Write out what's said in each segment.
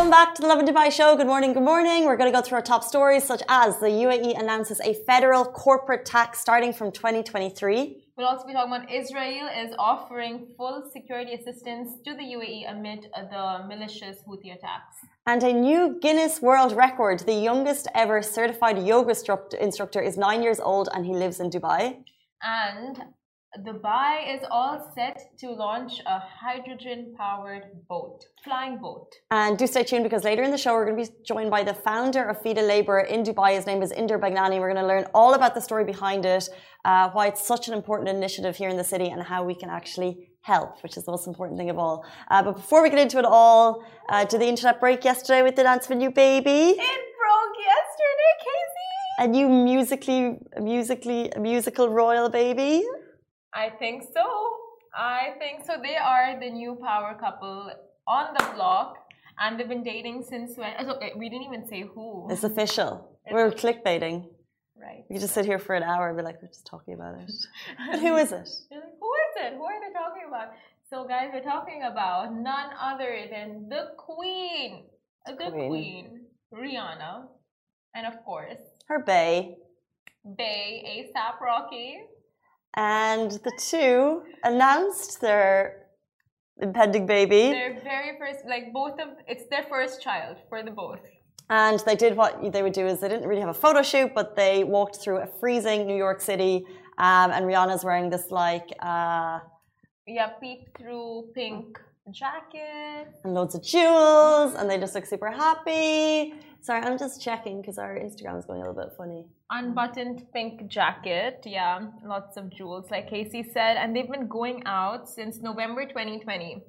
Welcome back to the Lovin Dubai show. Good morning, good morning. We're going to go through our top stories, such as the UAE announces a federal corporate tax starting from 2023. We'll also be talking about Israel is offering full security assistance to the UAE amid the malicious Houthi attacks. And a new Guinness World Record. The youngest ever certified yoga instructor is nine years old and he lives in Dubai. And Dubai is all set to launch a hydrogen powered boat, flying boat. And do stay tuned because later in the show, we're going to be joined by the founder of Feed-A-Labour in Dubai. His name is Inder Bhagnani. We're going to learn all about the story behind it, uh, why it's such an important initiative here in the city, and how we can actually help, which is the most important thing of all. Uh, but before we get into it all, uh, did the internet break yesterday with the dance of a new baby? It broke yesterday, Casey. A new musically, musically, musical royal baby. I think so. I think so. They are the new power couple on the block, and they've been dating since when? Oh, we didn't even say who. It's official. It's We're clickbaiting. Right. You just sit here for an hour and be like, we're just talking about it. but who is it? Like, who is it? Who are they talking about? So, guys, we're talking about none other than the Queen, the Queen, queen Rihanna, and of course, her Bay, Bay ASAP Rocky and the two announced their impending baby. Their very first, like both of, it's their first child for the both. And they did what they would do is they didn't really have a photo shoot, but they walked through a freezing New York City, um, and Rihanna's wearing this like uh, yeah, peep through pink jacket and loads of jewels, and they just look super happy. Sorry, I'm just checking because our Instagram is going a little bit funny. Unbuttoned pink jacket, yeah, lots of jewels, like Casey said, and they've been going out since November 2020.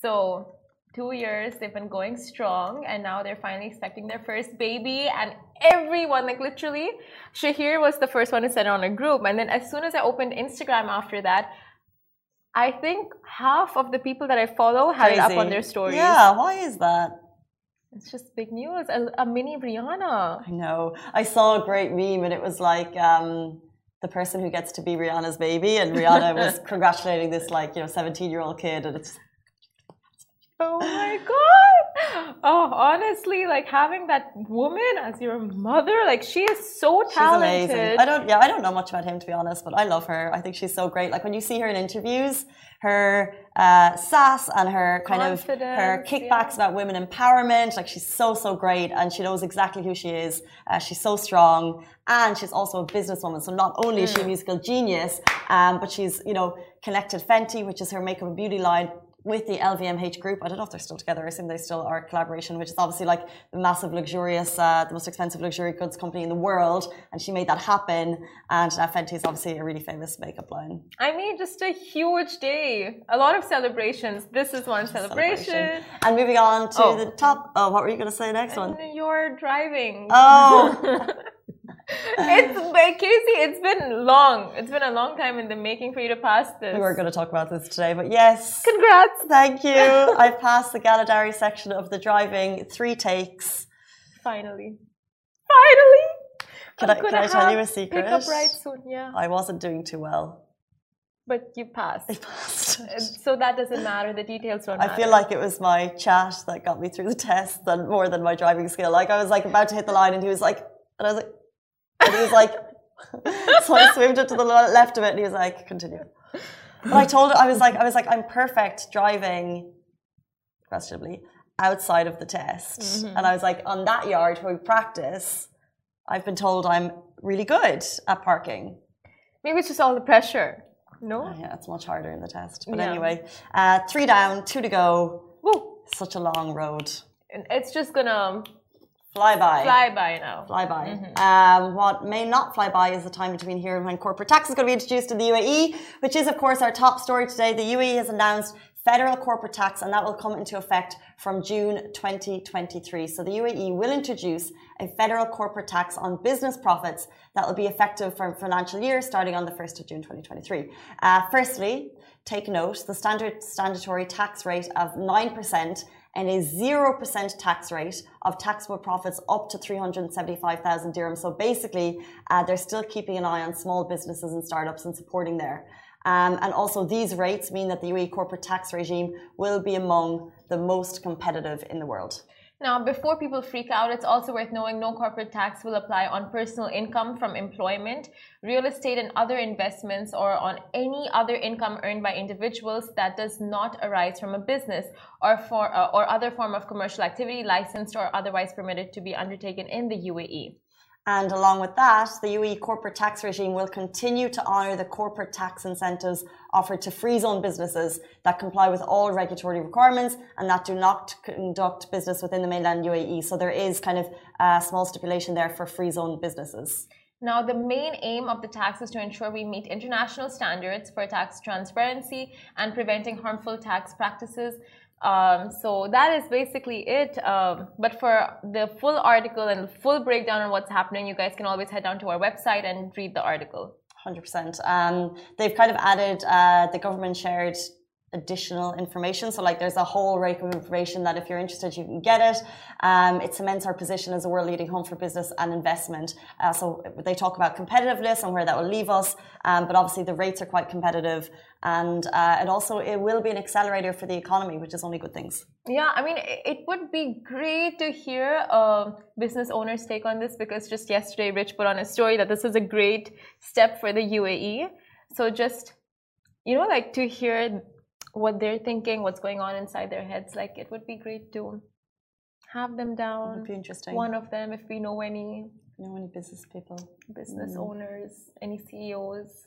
So, two years, they've been going strong, and now they're finally expecting their first baby. And everyone, like literally, Shahir was the first one to send it on a group. And then, as soon as I opened Instagram after that, I think half of the people that I follow had Crazy. it up on their stories. Yeah, why is that? It's just big news. A, a, mini Rihanna. I know. I saw a great meme and it was like um, the person who gets to be Rihanna's baby, and Rihanna was congratulating this like you know 17 year old kid, and it's. Oh my god! Oh, honestly, like having that woman as your mother, like she is so talented. She's amazing. I don't, yeah, I don't know much about him to be honest, but I love her. I think she's so great. Like when you see her in interviews, her uh, sass and her kind of her kickbacks yeah. about women empowerment. Like she's so so great, and she knows exactly who she is. Uh, she's so strong, and she's also a businesswoman. So not only mm. is she a mm. musical genius, um, but she's you know connected Fenty, which is her makeup and beauty line, with the LVMH group. I don't know if they're still together. I assume they still are a collaboration, which is obviously like the massive, luxurious, uh, the most expensive luxury goods company in the world. And she made that happen. And uh, Fenty is obviously a really famous makeup line. I mean, just a huge day. A lot of celebrations. This is one celebration. celebration. And moving on to oh. the top. Oh, what were you going to say next one? You're driving. Oh. it's but Casey, it's been long. It's been a long time in the making for you to pass this. We weren't going to talk about this today, but yes. Congrats. Thank you. I passed the Galadari section of the driving, three takes. Finally. Finally. Can i can I tell you a secret? Pick up right soon, yeah. I wasn't doing too well. But you passed. I passed. Uh, so that doesn't matter. The details don't I matter. feel like it was my chat that got me through the test than more than my driving skill. Like I was like about to hit the line and he was like, and I was like, and he was like, so I swam to the left of it, and he was like, continue. But I told him, I was like, I was like, I'm perfect driving, questionably, outside of the test. Mm-hmm. And I was like, on that yard where we practice, I've been told I'm really good at parking. Maybe it's just all the pressure. No? Oh, yeah, it's much harder in the test. But yeah. anyway, uh, three down, two to go. Woo! Such a long road. And it's just gonna Fly by. Fly by now. Fly by. Mm-hmm. Um, what may not fly by is the time between here and when corporate tax is going to be introduced in the UAE, which is, of course, our top story today. The UAE has announced federal corporate tax, and that will come into effect from June 2023. So the UAE will introduce a federal corporate tax on business profits that will be effective for financial year starting on the 1st of June 2023. Uh, firstly, take note the standard statutory tax rate of 9% and a 0% tax rate of taxable profits up to 375,000 dirhams. So basically, uh, they're still keeping an eye on small businesses and startups and supporting there. Um, and also, these rates mean that the UAE corporate tax regime will be among the most competitive in the world. Now, before people freak out, it's also worth knowing no corporate tax will apply on personal income from employment, real estate, and other investments, or on any other income earned by individuals that does not arise from a business or for uh, or other form of commercial activity licensed or otherwise permitted to be undertaken in the UAE. And along with that, the UAE corporate tax regime will continue to honour the corporate tax incentives offered to free zone businesses that comply with all regulatory requirements and that do not conduct business within the mainland UAE. So there is kind of a small stipulation there for free zone businesses. Now, the main aim of the tax is to ensure we meet international standards for tax transparency and preventing harmful tax practices um, so that is basically it. Um, but for the full article and the full breakdown on what's happening, you guys can always head down to our website and read the article. 100%. Um, they've kind of added, uh, the government shared additional information. So, like, there's a whole rake of information that if you're interested, you can get it. Um, it cements our position as a world leading home for business and investment. Uh, so, they talk about competitiveness and where that will leave us. Um, but obviously, the rates are quite competitive, and uh, it also it will be an accelerator for the economy, which is only good things. Yeah, I mean, it would be great to hear a business owners' take on this because just yesterday, Rich put on a story that this is a great step for the UAE. So, just you know, like to hear what they're thinking, what's going on inside their heads. Like it would be great to have them down. It would be interesting. One of them, if we know any. Know any business people? Business mm. owners, any CEOs.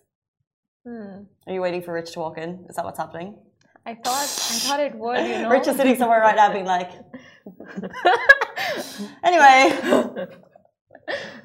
Hmm. Are you waiting for Rich to walk in? Is that what's happening? I thought I thought it would. You know? Rich is sitting somewhere right now, being like. anyway.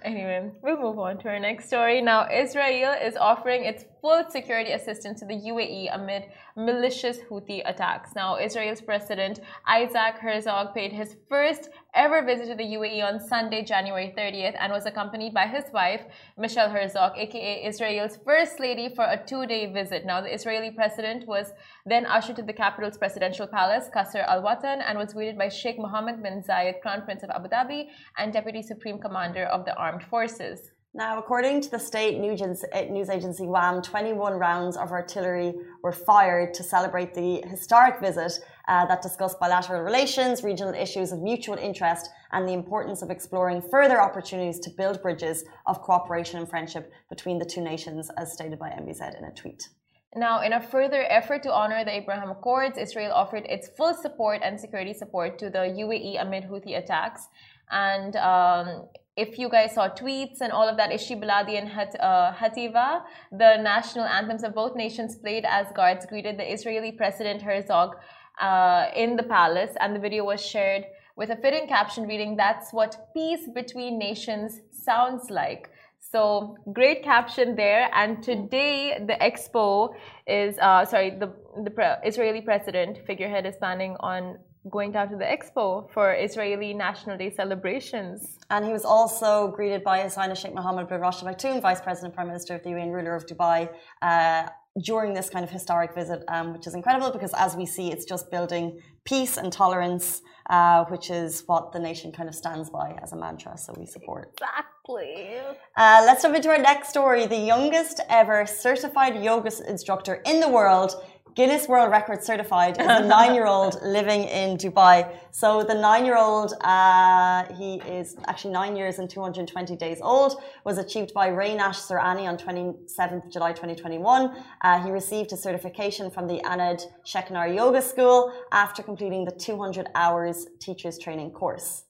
Anyway, we'll move on to our next story. Now, Israel is offering its full security assistance to the UAE amid malicious Houthi attacks. Now, Israel's President Isaac Herzog paid his first ever visited the UAE on Sunday, January 30th, and was accompanied by his wife, Michelle Herzog, aka Israel's First Lady, for a two day visit. Now, the Israeli president was then ushered to the capital's presidential palace, Qasr al Watan, and was greeted by Sheikh Mohammed bin Zayed, Crown Prince of Abu Dhabi and Deputy Supreme Commander of the Armed Forces. Now, according to the state eh, news agency WAM, 21 rounds of artillery were fired to celebrate the historic visit uh, that discussed bilateral relations, regional issues of mutual interest, and the importance of exploring further opportunities to build bridges of cooperation and friendship between the two nations, as stated by MBZ in a tweet. Now, in a further effort to honor the Abraham Accords, Israel offered its full support and security support to the UAE amid Houthi attacks. And um, if you guys saw tweets and all of that, Ishy Bilady and Hat, uh, Hatikvah, the national anthems of both nations played as guards greeted the Israeli President Herzog uh, in the palace, and the video was shared with a fitting caption reading, That's what peace between nations sounds like. So great caption there. And today the expo is uh, sorry the the Israeli president figurehead is planning on going down to the expo for Israeli National Day celebrations. And he was also greeted by His Highness Sheikh Mohammed bin Rashid Al Maktoum, Vice President, Prime Minister of the UAE and ruler of Dubai, uh, during this kind of historic visit, um, which is incredible because as we see, it's just building peace and tolerance, uh, which is what the nation kind of stands by as a mantra. So we support. Exactly. Uh, let's jump into our next story. The youngest ever certified yoga instructor in the world Guinness World Record certified is a nine-year-old living in Dubai. So the nine-year-old, uh, he is actually nine years and 220 days old, was achieved by Reyansh Surani on 27th July 2021. Uh, he received a certification from the Anand Shekhar Yoga School after completing the 200 hours teachers training course.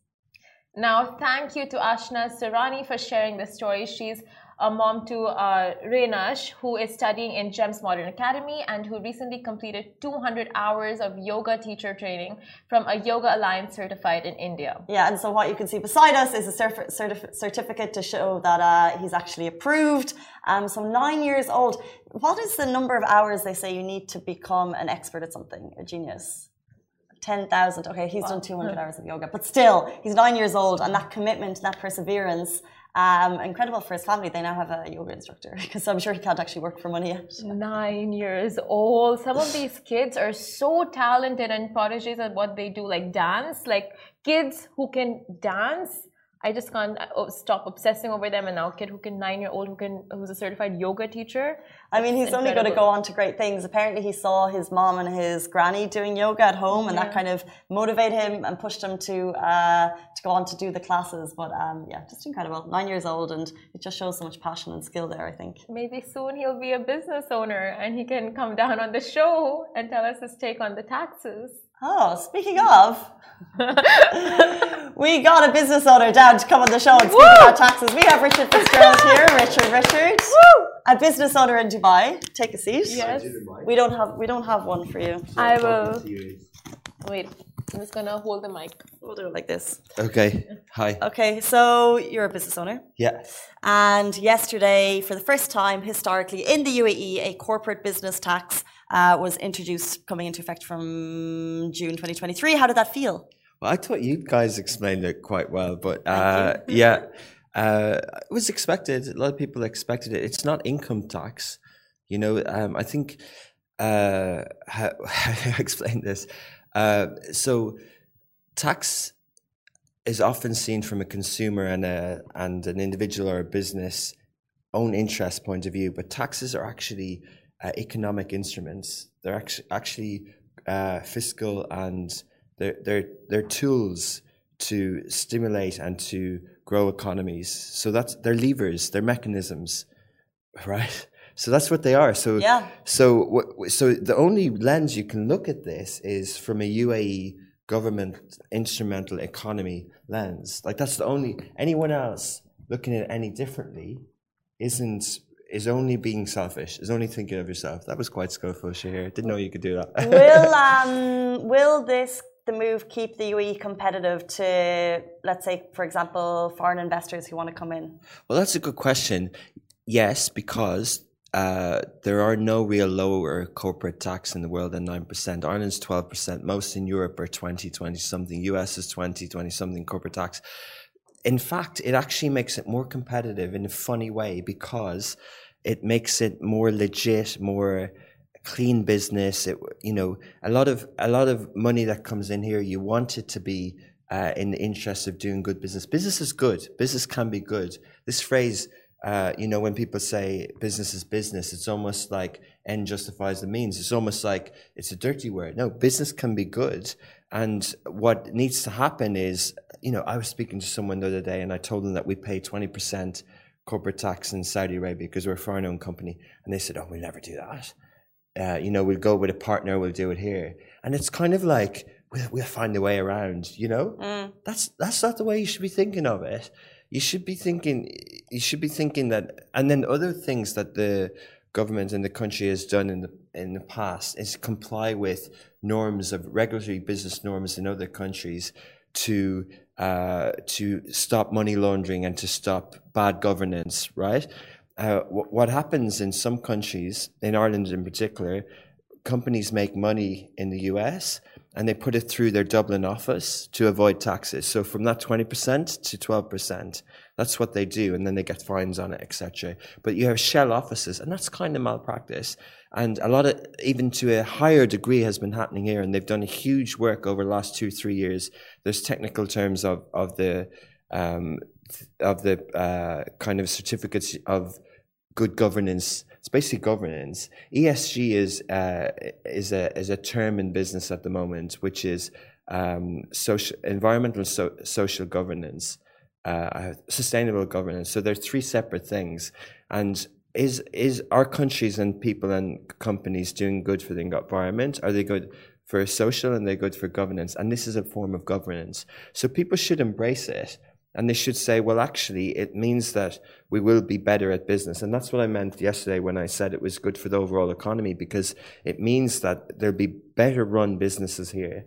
Now, thank you to Ashna Surani for sharing this story. She's a mom to uh, Reyansh, who is studying in GEMS Modern Academy and who recently completed 200 hours of yoga teacher training from a Yoga Alliance certified in India. Yeah, and so what you can see beside us is a certif certif certificate to show that uh, he's actually approved. Um, so nine years old. What is the number of hours they say you need to become an expert at something, a genius? 10,000. Okay, he's wow. done 200 hours of yoga, but still, he's nine years old, and that commitment, that perseverance um, incredible for his family. They now have a yoga instructor because I'm sure he can't actually work for money yet. Nine years old. Some of these kids are so talented and prodigies at what they do, like dance. Like kids who can dance I just can't uh, stop obsessing over them. And now, a kid who can nine year old who can who's a certified yoga teacher. I mean, he's only going to go on to great things. Apparently, he saw his mom and his granny doing yoga at home, and yeah. that kind of motivated him and pushed him to uh, to go on to do the classes. But um, yeah, just incredible. Nine years old, and it just shows so much passion and skill there. I think maybe soon he'll be a business owner, and he can come down on the show and tell us his take on the taxes. Oh, speaking of, we got a business owner down to come on the show and speak Woo! about taxes. We have Richard Fitzgerald here. Richard, Richard, Woo! a business owner in Dubai. Take a seat. Yes. We don't have we don't have one for you. I will. Wait, I'm just gonna hold the mic. We'll do it like this. Okay. Hi. Okay, so you're a business owner. Yeah. And yesterday, for the first time historically in the UAE, a corporate business tax uh, was introduced coming into effect from June 2023. How did that feel? Well, I thought you guys explained it quite well, but uh, yeah, uh, it was expected. A lot of people expected it. It's not income tax, you know. Um, I think uh, how, how I explain this. Uh, so, tax is often seen from a consumer and a and an individual or a business own interest point of view, but taxes are actually uh, economic instruments. They're actually, actually uh, fiscal and they're, they're, they're tools to stimulate and to grow economies. So that's they're levers, they're mechanisms, right? So that's what they are. So yeah. So so the only lens you can look at this is from a UAE government instrumental economy lens. Like that's the only anyone else looking at it any differently isn't is only being selfish, is only thinking of yourself. That was quite skillful, Shahir. Didn't know you could do that. will um, will this the move keep the UAE competitive to, let's say, for example, foreign investors who want to come in? Well, that's a good question. Yes, because uh, there are no real lower corporate tax in the world than 9%. Ireland's 12%. Most in Europe are 20, 20 something. US is 20, 20 something corporate tax in fact, it actually makes it more competitive in a funny way because it makes it more legit, more clean business. It, you know, a lot of a lot of money that comes in here, you want it to be uh, in the interest of doing good business. Business is good. Business can be good. This phrase, uh, you know, when people say business is business, it's almost like end justifies the means. It's almost like it's a dirty word. No, business can be good. And what needs to happen is, you know, I was speaking to someone the other day and I told them that we pay 20% corporate tax in Saudi Arabia because we're a foreign owned company. And they said, oh, we'll never do that. Uh, you know, we'll go with a partner, we'll do it here. And it's kind of like, we'll, we'll find a way around, you know? Mm. That's, that's not the way you should be thinking of it. You should be thinking, you should be thinking that, and then other things that the, government in the country has done in the in the past is comply with norms of regulatory business norms in other countries to uh, to stop money laundering and to stop bad governance. Right. Uh, what happens in some countries, in Ireland in particular, companies make money in the US and they put it through their Dublin office to avoid taxes. So from that 20% to 12%. That's what they do, and then they get fines on it, etc. But you have shell offices, and that's kind of malpractice. And a lot of, even to a higher degree, has been happening here, and they've done a huge work over the last two, three years. There's technical terms of of the um, of the uh, kind of certificates of good governance. It's basically governance. ESG is uh, is a is a term in business at the moment, which is um, social, environmental, so, social governance uh, sustainable governance. So there's three separate things. And is is our countries and people and companies doing good for the environment? Are they good for social and they're good for governance? And this is a form of governance. So people should embrace it. And they should say, well, actually, it means that we will be better at business. And that's what I meant yesterday when I said it was good for the overall economy, because it means that there'll be better run businesses here.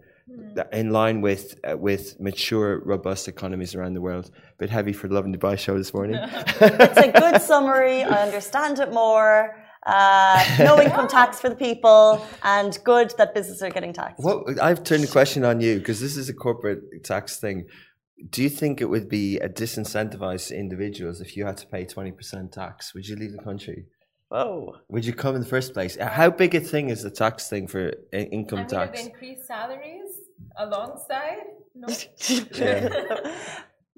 In line with uh, with mature, robust economies around the world. A bit heavy for the Lovin Dubai show this morning. it's a good summary. I understand it more. Uh, no income tax for the people, and good that businesses are getting taxed. Well, I've turned the question on you because this is a corporate tax thing. Do you think it would be a disincentivized individuals if you had to pay twenty percent tax? Would you leave the country? Whoa. Would you come in the first place? How big a thing is the tax thing for income I mean, tax? Increased salaries alongside? No.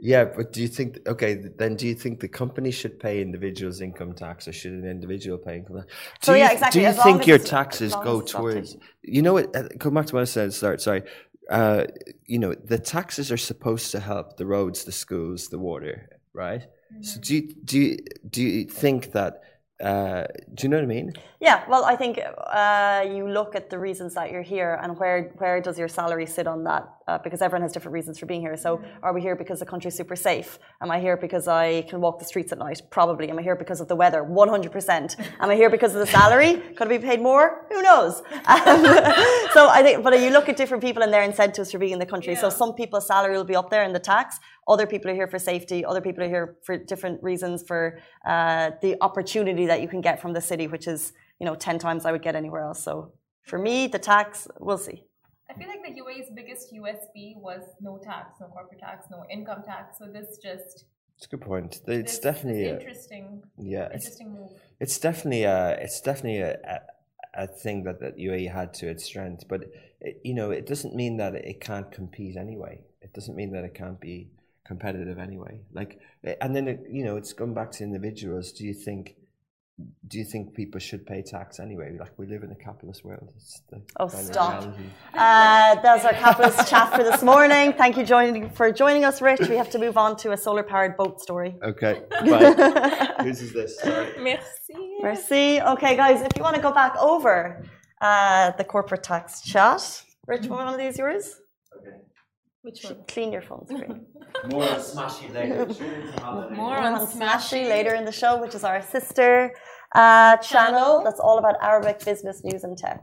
Yeah, but do you think okay? Then do you think the company should pay individuals income tax, or should an individual pay income tax? Do So, you, yeah, exactly, Do you as think your taxes go as it's not towards? taken. You know what? uh, Go back to what I said. at the Start. Sorry. Uh, you know the taxes are supposed to help the roads, the schools, the water, right? So do you do you, do you think that? Uh, do you know what I mean? Yeah, well, I think uh, you look at the reasons that you're here and where where does your salary sit on that? Uh, because everyone has different reasons for being here. So, are we here because the country's super safe? Am I here because I can walk the streets at night? Probably. Am I here because of the weather? One hundred percent. Am I here because of the salary? Could I be paid more? Who knows? Um, so I think, but you look at different people and their incentives for being in the country. So some people's salary will be up there in the tax. Other people are here for safety. Other people are here for different reasons for uh, the opportunity that you can get from the city, which is you know ten times I would get anywhere else. So for me, the tax, we'll see. I feel like the UAE's biggest USP was no tax, no corporate tax, no income tax. So this just It's a good point. It's this, definitely this interesting, yeah. it's, move. It's definitely a it's definitely a, a, a thing that that UAE had to its strength, but it, you know it doesn't mean that it can't compete anyway. It doesn't mean that it can't be competitive anyway. Like, eh, and then it, you know it's going back to individuals. Do you think? Do you think people should pay tax anyway? Like we live in a capitalist world. It's the Oh, stop. reality. Uh, that was our capitalist chat for this morning. Thank you joining, for joining us, Rich. We have to move on to a solar powered boat story. Okay, bye. Whose is this? Sorry. Merci. Merci. Okay, guys, if you want to go back over uh, the corporate tax chat, Rich, one of these yours? Which one? Clean your phone screen. More on Smashi later. More on on Smashi Smashi later in the show, which is our sister uh, channel Channel. that's all about Arabic business news and tech.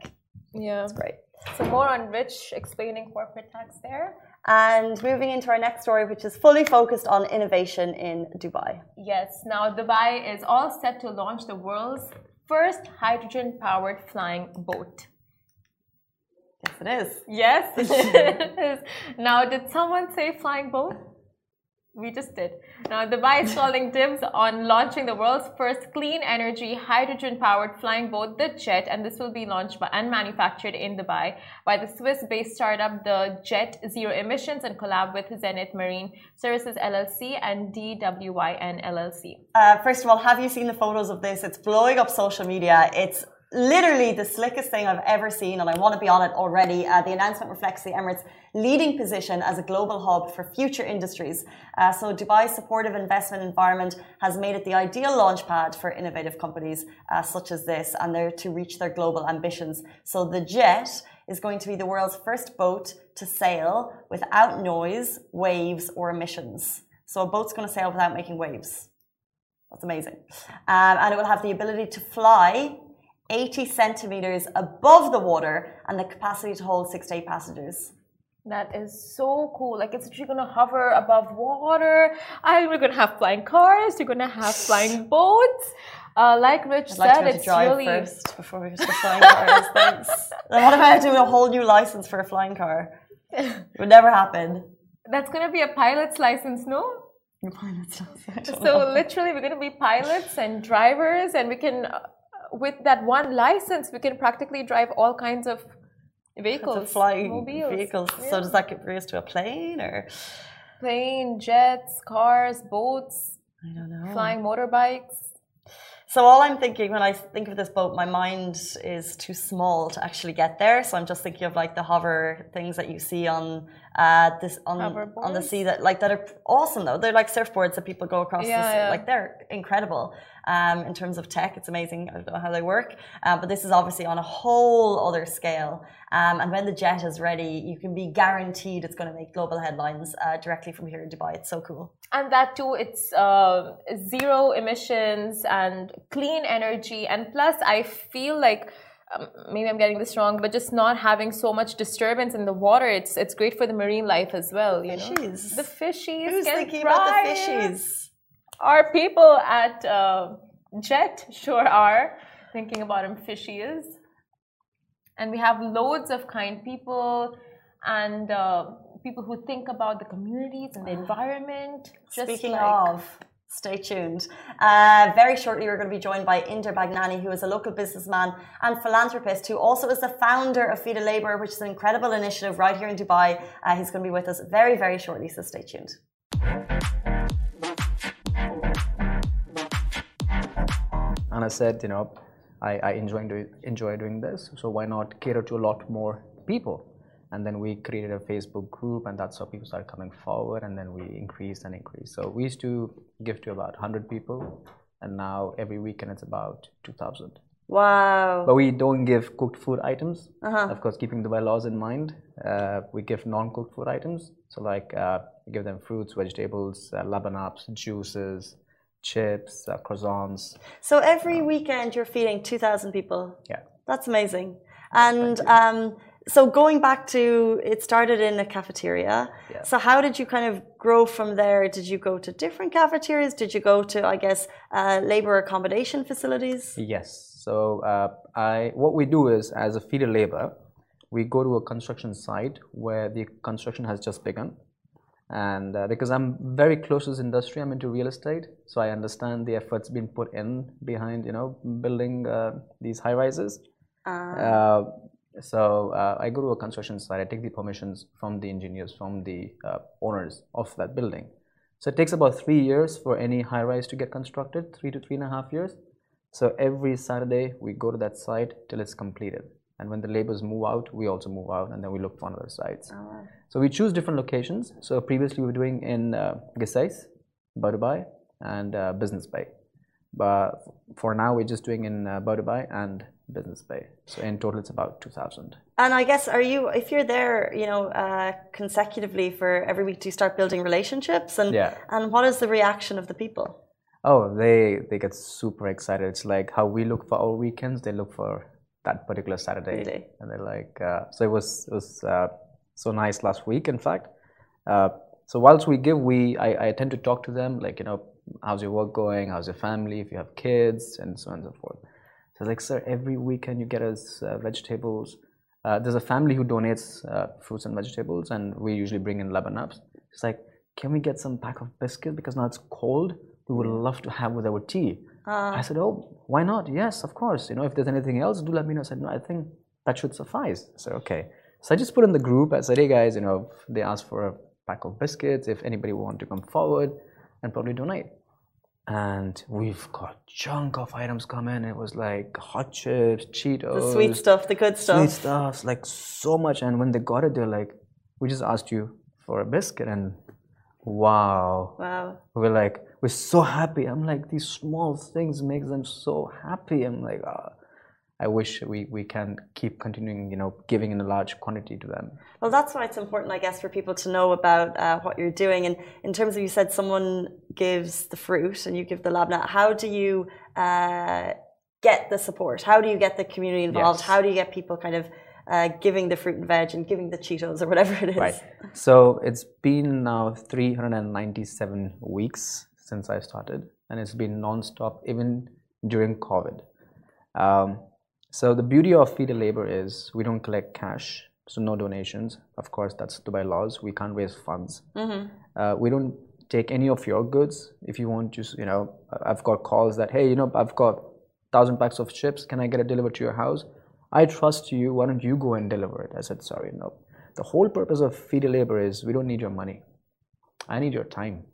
Yeah. Great. So more on Rich explaining corporate tax there. And moving into our next story, which is fully focused on innovation in Dubai. Yes. Now Dubai is all set to launch the world's first hydrogen-powered flying boat. Yes, it is. Yes. it is. now, did someone say flying boat? We just did. Now, Dubai is calling dibs on launching the world's first clean energy hydrogen powered flying boat, the Jet, and this will be launched by, and manufactured in Dubai by the Swiss based startup, the Jet Zero Emissions, and collab with Zenith Marine Services LLC and DWYN LLC. Uh, first of all, have you seen the photos of this? It's blowing up social media. It's literally the slickest thing I've ever seen, and I want to be on it already. Uh, the announcement reflects the Emirates' leading position as a global hub for future industries. Uh, so, Dubai's supportive investment environment has made it the ideal launchpad for innovative companies uh, such as this, and they're to reach their global ambitions. So, the Jet is going to be the world's first boat to sail without noise, waves, or emissions. So, a boat's going to sail without making waves. That's amazing. Um, and it will have the ability to fly 80 centimeters above the water and the capacity to hold six to eight passengers. That is so cool. Like it's actually gonna hover above water. I we're gonna have flying cars. You're gonna have flying boats. Uh, like Rich I'd like said, to go to it's drive really first before we go to flying cars. Thanks. Then what if I had to do a whole new license for a flying car? It would never happen. that's gonna be a pilot's license, no? Your pilot's license, So know. literally, we're gonna be pilots and drivers, and we can, with that one license, we can practically drive all kinds of vehicles, flying mobiles, vehicles. Yeah. So does that get bring to a plane or plane, jets, cars, boats, I don't know. flying motorbikes. So all I'm thinking when I think of this boat, my mind is too small to actually get there. So I'm just thinking of like the hover things that you see on uh, this on on the sea that like that are awesome though. They're like surfboards that people go across. Yeah, the sea. yeah. Like they're incredible. Um, in terms of tech, it's amazing. I don't know how they work, uh, but this is obviously on a whole other scale. Um, and when the jet is ready, you can be guaranteed it's going to make global headlines uh, directly from here in Dubai. It's so cool. and that too it's uh, zero emissions and clean energy and plus i feel like um, maybe i'm getting this wrong but just not having so much disturbance in the water it's it's great for the marine life as well you know? The fishies Who's thinking about the fishies? our people at uh, jet sure are thinking about them fishies. And we have loads of kind people and uh, people who think about the communities and the environment just Speaking like- of, Stay tuned. Uh, very shortly, we're going to be joined by Inder Bhagnani, who is a local businessman and philanthropist, who also is the founder of Feed a Labour, which is an incredible initiative right here in Dubai. Uh, he's going to be with us very, very shortly, so stay tuned. And I said, you know, I, I enjoy, do, enjoy doing this, so why not cater to a lot more people? And then we created a Facebook group, and that's how people started coming forward, and then we increased and increased. So we used to give to about 100 people, and now every weekend it's about 2,000. Wow. But we don't give cooked food items. Uh-huh. Of course, keeping the bylaws in mind, uh, we give non-cooked food items. So like uh, we give them fruits, vegetables, uh, labanaps, juices, chips, uh, croissants. So every weekend you're feeding 2,000 people. Yeah. That's amazing. And um, so going back to it started in a cafeteria. Yeah. So how did you kind of grow from there? Did you go to different cafeterias? Did you go to, I guess, uh, labor accommodation facilities? Yes. So uh, I, what we do is, as a Feed-A-Labour, we go to a construction site where the construction has just begun. And uh, because I'm very close to this industry, I'm into real estate, so I understand the efforts being put in behind, you know, building uh, these high rises. Uh, so uh, I go to a construction site. I take the permissions from the engineers, from the uh, owners of that building. So it takes about three years for any high rise to get constructed, three to three and a half years. So every Saturday we go to that site till it's completed. And when the laborers move out, we also move out, and then we look for another sites. So we choose different locations. So previously we were doing in uh, Qusais, Badubai, and uh, Business Bay. But for now we're just doing in uh, Bur Dubai and Business Bay. So in total it's about 2,000. And I guess, are you, if you're there, you know, uh, consecutively for every week, do you start building relationships? And, Yeah. and what is the reaction of the people? Oh, they they get super excited. It's like how we look for our weekends, they look for that particular Saturday, Really? and they're like, uh, so it was it was uh, so nice last week. In fact, uh, so whilst we give, we I, I tend to talk to them like you know, how's your work going? How's your family? If you have kids, and so on and so forth. So like, sir, every weekend you get us uh, vegetables. Uh, there's a family who donates uh, fruits and vegetables, and we usually bring in lebanon ups. It's like, can we get some pack of biscuit because now it's cold? We would love to have with our tea. I said, oh, why not? Yes, of course. You know, if there's anything else, do let me know. I said, no, I think that should suffice. I said, okay. So I just put in the group. I said, hey guys, you know, they asked for a pack of biscuits. If anybody want to come forward and probably donate. And we've got chunk of items come in. It was like hot chips, Cheetos, The sweet stuff, the good stuff. sweet stuff, like so much. And when they got it, they're like, "We just asked you for a biscuit," and wow, Wow. we're like, we're so happy. I'm like, these small things make them so happy. I'm like, ah, I wish we we can keep continuing, you know, giving in a large quantity to them. Well, that's why it's important, I guess, for people to know about uh, what you're doing. And in terms of, you said someone gives the fruit and you give the lab nut. How do you uh, get the support? How do you get the community involved? Yes. How do you get people kind of uh, giving the fruit and veg and giving the Cheetos or whatever it is? Right. So it's been now 397 weeks since I started, and it's been non-stop even during COVID. Um, so the beauty of Feed-A-Labour is we don't collect cash, so no donations. Of course, that's Dubai laws. We can't raise funds. Uh, we don't take any of your goods. If you want, just you know, I've got calls that hey, you know, I've got thousand packs of chips. Can I get it delivered to your house? I trust you. Why don't you go and deliver it? I said, sorry, no. The whole purpose of Feed-A-Labour is we don't need your money. I need your time.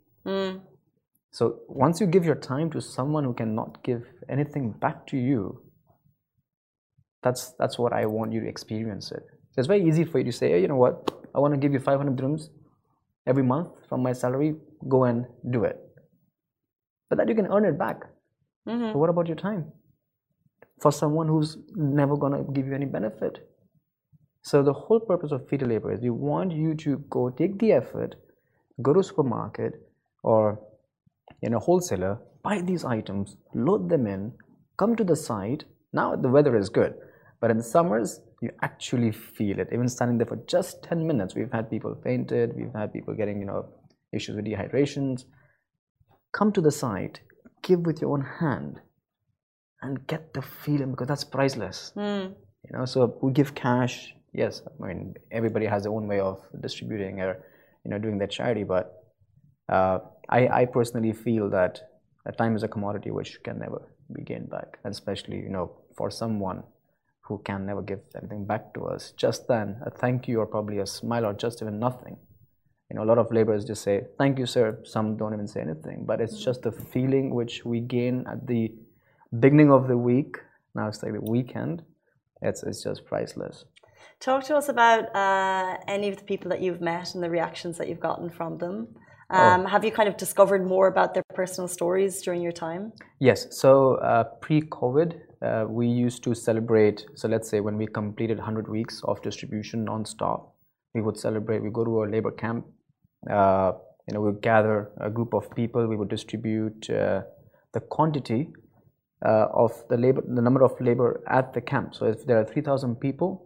So once you give your time to someone who cannot give anything back to you, that's that's what I want you to experience it. So it's very easy for you to say, hey, you know what, I want to give you 500 dirhams every month from my salary. Go and do it. But that you can earn it back. Mm-hmm. But what about your time? For someone who's never gonna give you any benefit. So the whole purpose of Feed-A-Labour is we want you to go take the effort, go to supermarket or in a wholesaler, buy these items, load them in, come to the site. Now the weather is good, but in the summers you actually feel it. Even standing there for just 10 minutes, we've had people fainted, we've had people getting, you know, issues with dehydrations. Come to the site, give with your own hand, and get the feeling because that's priceless. You know, so we give cash. Yes, I mean everybody has their own way of distributing or you know doing their charity, but uh, I, I personally feel that time is a commodity which can never be gained back, and especially you know for someone who can never give anything back to us. Just then, a thank you or probably a smile or just even nothing. You know, a lot of laborers just say thank you, sir. Some don't even say anything, but it's just the feeling which we gain at the beginning of the week. Now it's like the weekend. It's it's just priceless. Talk to us about uh, any of the people that you've met and the reactions that you've gotten from them. Oh. Um, Have you kind of discovered more about their personal stories during your time? Yes. So uh, pre-COVID, uh, we used to celebrate. So let's say when we completed 100 weeks of distribution non-stop, we would celebrate. We go to a labor camp. Uh, you know, we gather a group of people. We would distribute uh, the quantity uh, of the labor, the number of labor at the camp. So if there are 3,000 people,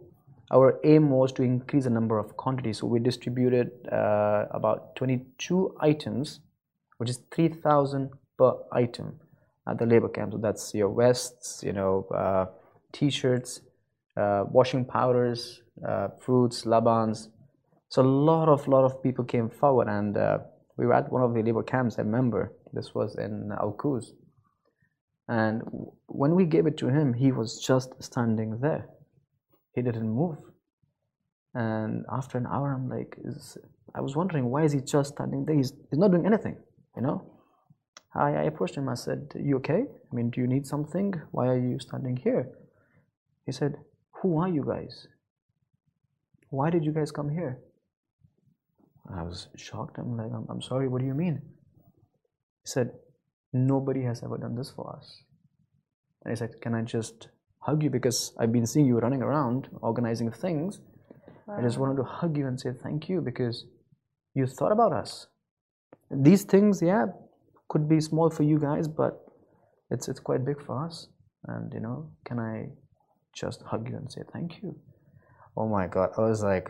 our aim was to increase the number of quantities. So we distributed uh, about 22 items, which is 3,000 per item at the labor camp. So that's your vests, you know, uh, t-shirts, uh, washing powders, uh, fruits, labans. So a lot of lot of people came forward, and uh, we were at one of the labor camps. I remember this was in Al and when we gave it to him, he was just standing there. He didn't move. And after an hour, I'm like, is, I was wondering why is he just standing there? He's, he's not doing anything, you know. I, I approached him. I said, "You okay? I mean, do you need something? Why are you standing here?" He said, "Who are you guys? Why did you guys come here?" I was shocked. I'm like, I'm, I'm sorry. What do you mean? He said, "Nobody has ever done this for us." And he said, "Can I just hug you because I've been seeing you running around organizing things. I just wanted to hug you and say thank you because you thought about us. These things, yeah, could be small for you guys, but it's it's quite big for us. And you know, can I just hug you and say thank you? Oh my God, I was like,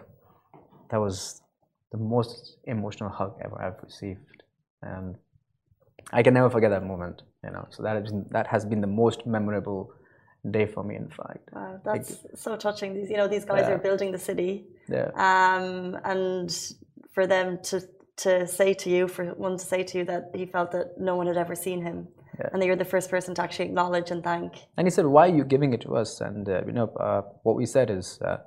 that was the most emotional hug ever I've received, and I can never forget that moment. You know, so that has been, that has been the most memorable day for me. In fact, Wow, that's so touching. These, you know, these guys Yeah. are building the city, yeah. um, and for them to to say to you, for one to say to you that he felt that no one had ever seen him, Yeah. and that you're the first person to actually acknowledge and thank. And he said, "Why are you giving it to us?" And uh, you know, uh, what we said is, uh,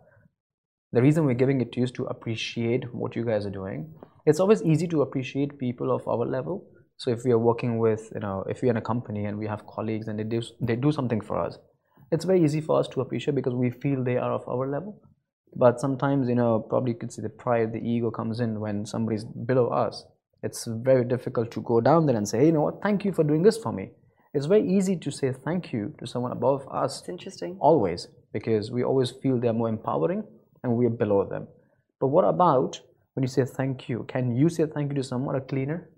the reason we're giving it to you is to appreciate what you guys are doing. It's always easy to appreciate people of our level. So if we are working with, you know, if we're in a company and we have colleagues and they do they do something for us, it's very easy for us to appreciate because we feel they are of our level. But sometimes, you know, probably you could see the pride, the ego comes in when somebody's below us. It's very difficult to go down there and say, hey, you know what, thank you for doing this for me. It's very easy to say thank you to someone above us It's interesting. always because we always feel they're more empowering and we're below them. But what about when you say thank you? Can you say thank you to someone, a cleaner?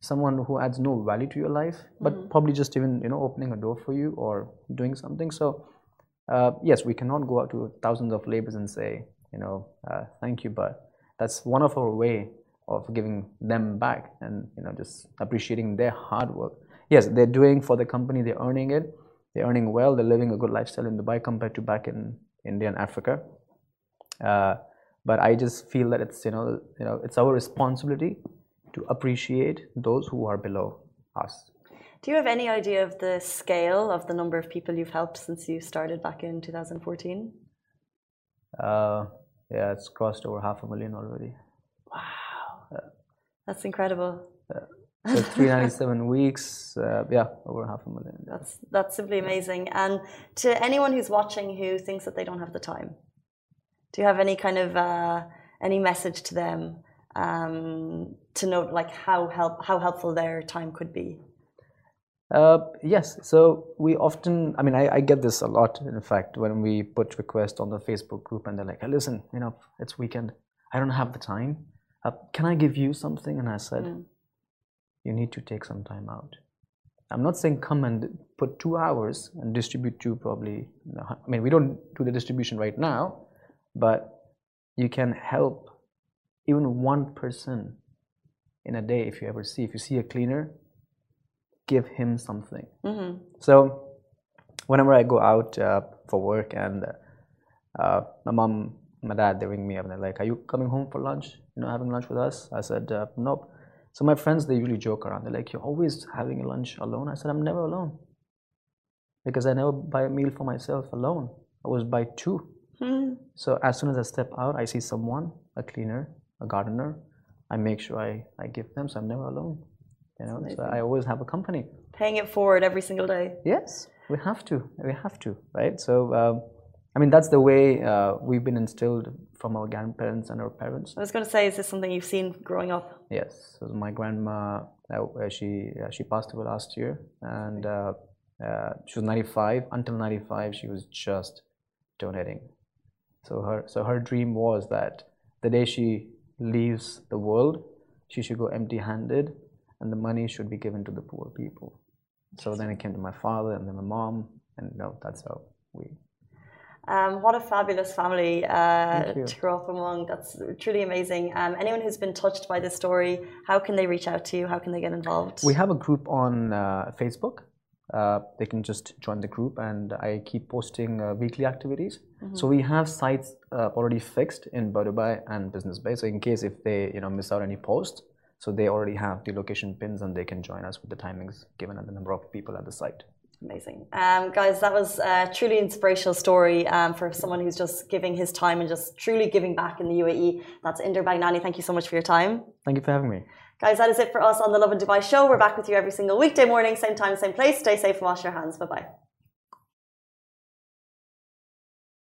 Someone who adds no value to your life, but mm-hmm. probably just even you know opening a door for you or doing something. So uh, yes, we cannot go out to thousands of laborers and say you know uh, thank you, but that's one of our way of giving them back and you know just appreciating their hard work. Yes, they're doing for the company, they're earning it, they're earning well, they're living a good lifestyle in Dubai compared to back in India and Africa. Uh, but I just feel that it's you know you know it's our responsibility to appreciate those who are below us. Do you have any idea of the scale of the number of people you've helped since you started back in 2014? Uh, yeah, it's crossed over half a million already. Wow. That's incredible. Yeah. So 397 weeks, uh, yeah, over half a million. That's that's simply amazing. And to anyone who's watching who thinks that they don't have the time, do you have any kind of uh, any message to them um, to note like how help how helpful their time could be? Uh, yes. So we often, I mean, I, I get this a lot. In fact, when we put requests on the Facebook group, and they're like, hey, "Listen, you know, it's weekend. I don't have the time. Uh, can I give you something?" And I said, Mm. "You need to take some time out." I'm not saying come and put two hours and distribute to probably. I mean, we don't do the distribution right now, but you can help even one person in a day if you ever see. If you see a cleaner, give him something. hmm So whenever I go out uh, for work and uh, my mom, my dad, they ring me up and they're like, "Are you coming home for lunch? You know, having lunch with us?" I said, uh, "Nope." So my friends, they usually joke around. They're like, "You're always having lunch alone." I said, "I'm never alone because I never buy a meal for myself alone. I always buy two. hmm So as soon as I step out, I see someone, a cleaner, a gardener. I make sure I, I give them. So I'm never alone. You know, so I always have a company. Paying it forward every single day. Yes, we have to. We have to, right? So, um, I mean, that's the way uh, we've been instilled from our grandparents and our parents. I was going to say, is this something you've seen growing up? Yes, so my grandma, uh, she uh, she passed away last year, and uh, uh, she was 95. Until 95, she was just donating. So her so her dream was that the day she leaves the world, she should go empty-handed, and the money should be given to the poor people. So then it came to my father and then my mom, and no, that's how we. Um, what a fabulous family uh, to grow up among. That's truly amazing. Um, anyone who's been touched by this story, how can they reach out to you? How can they get involved? We have a group on uh, Facebook uh, they can just join the group and I keep posting uh, weekly activities. Mm-hmm. So we have sites uh, already fixed in Dubai and Business Bay. So in case if they you know miss out any posts, so they already have the location pins and they can join us with the timings given and the number of people at the site. Amazing. Um, guys, that was a truly inspirational story um, for someone who's just giving his time and just truly giving back in the UAE. That's Inder Bhagnani. Thank you so much for your time. Thank you for having me. Guys, that is it for us on the Lovin Dubai show. We're back with you every single weekday morning, same time, same place. Stay safe and wash your hands. Bye bye.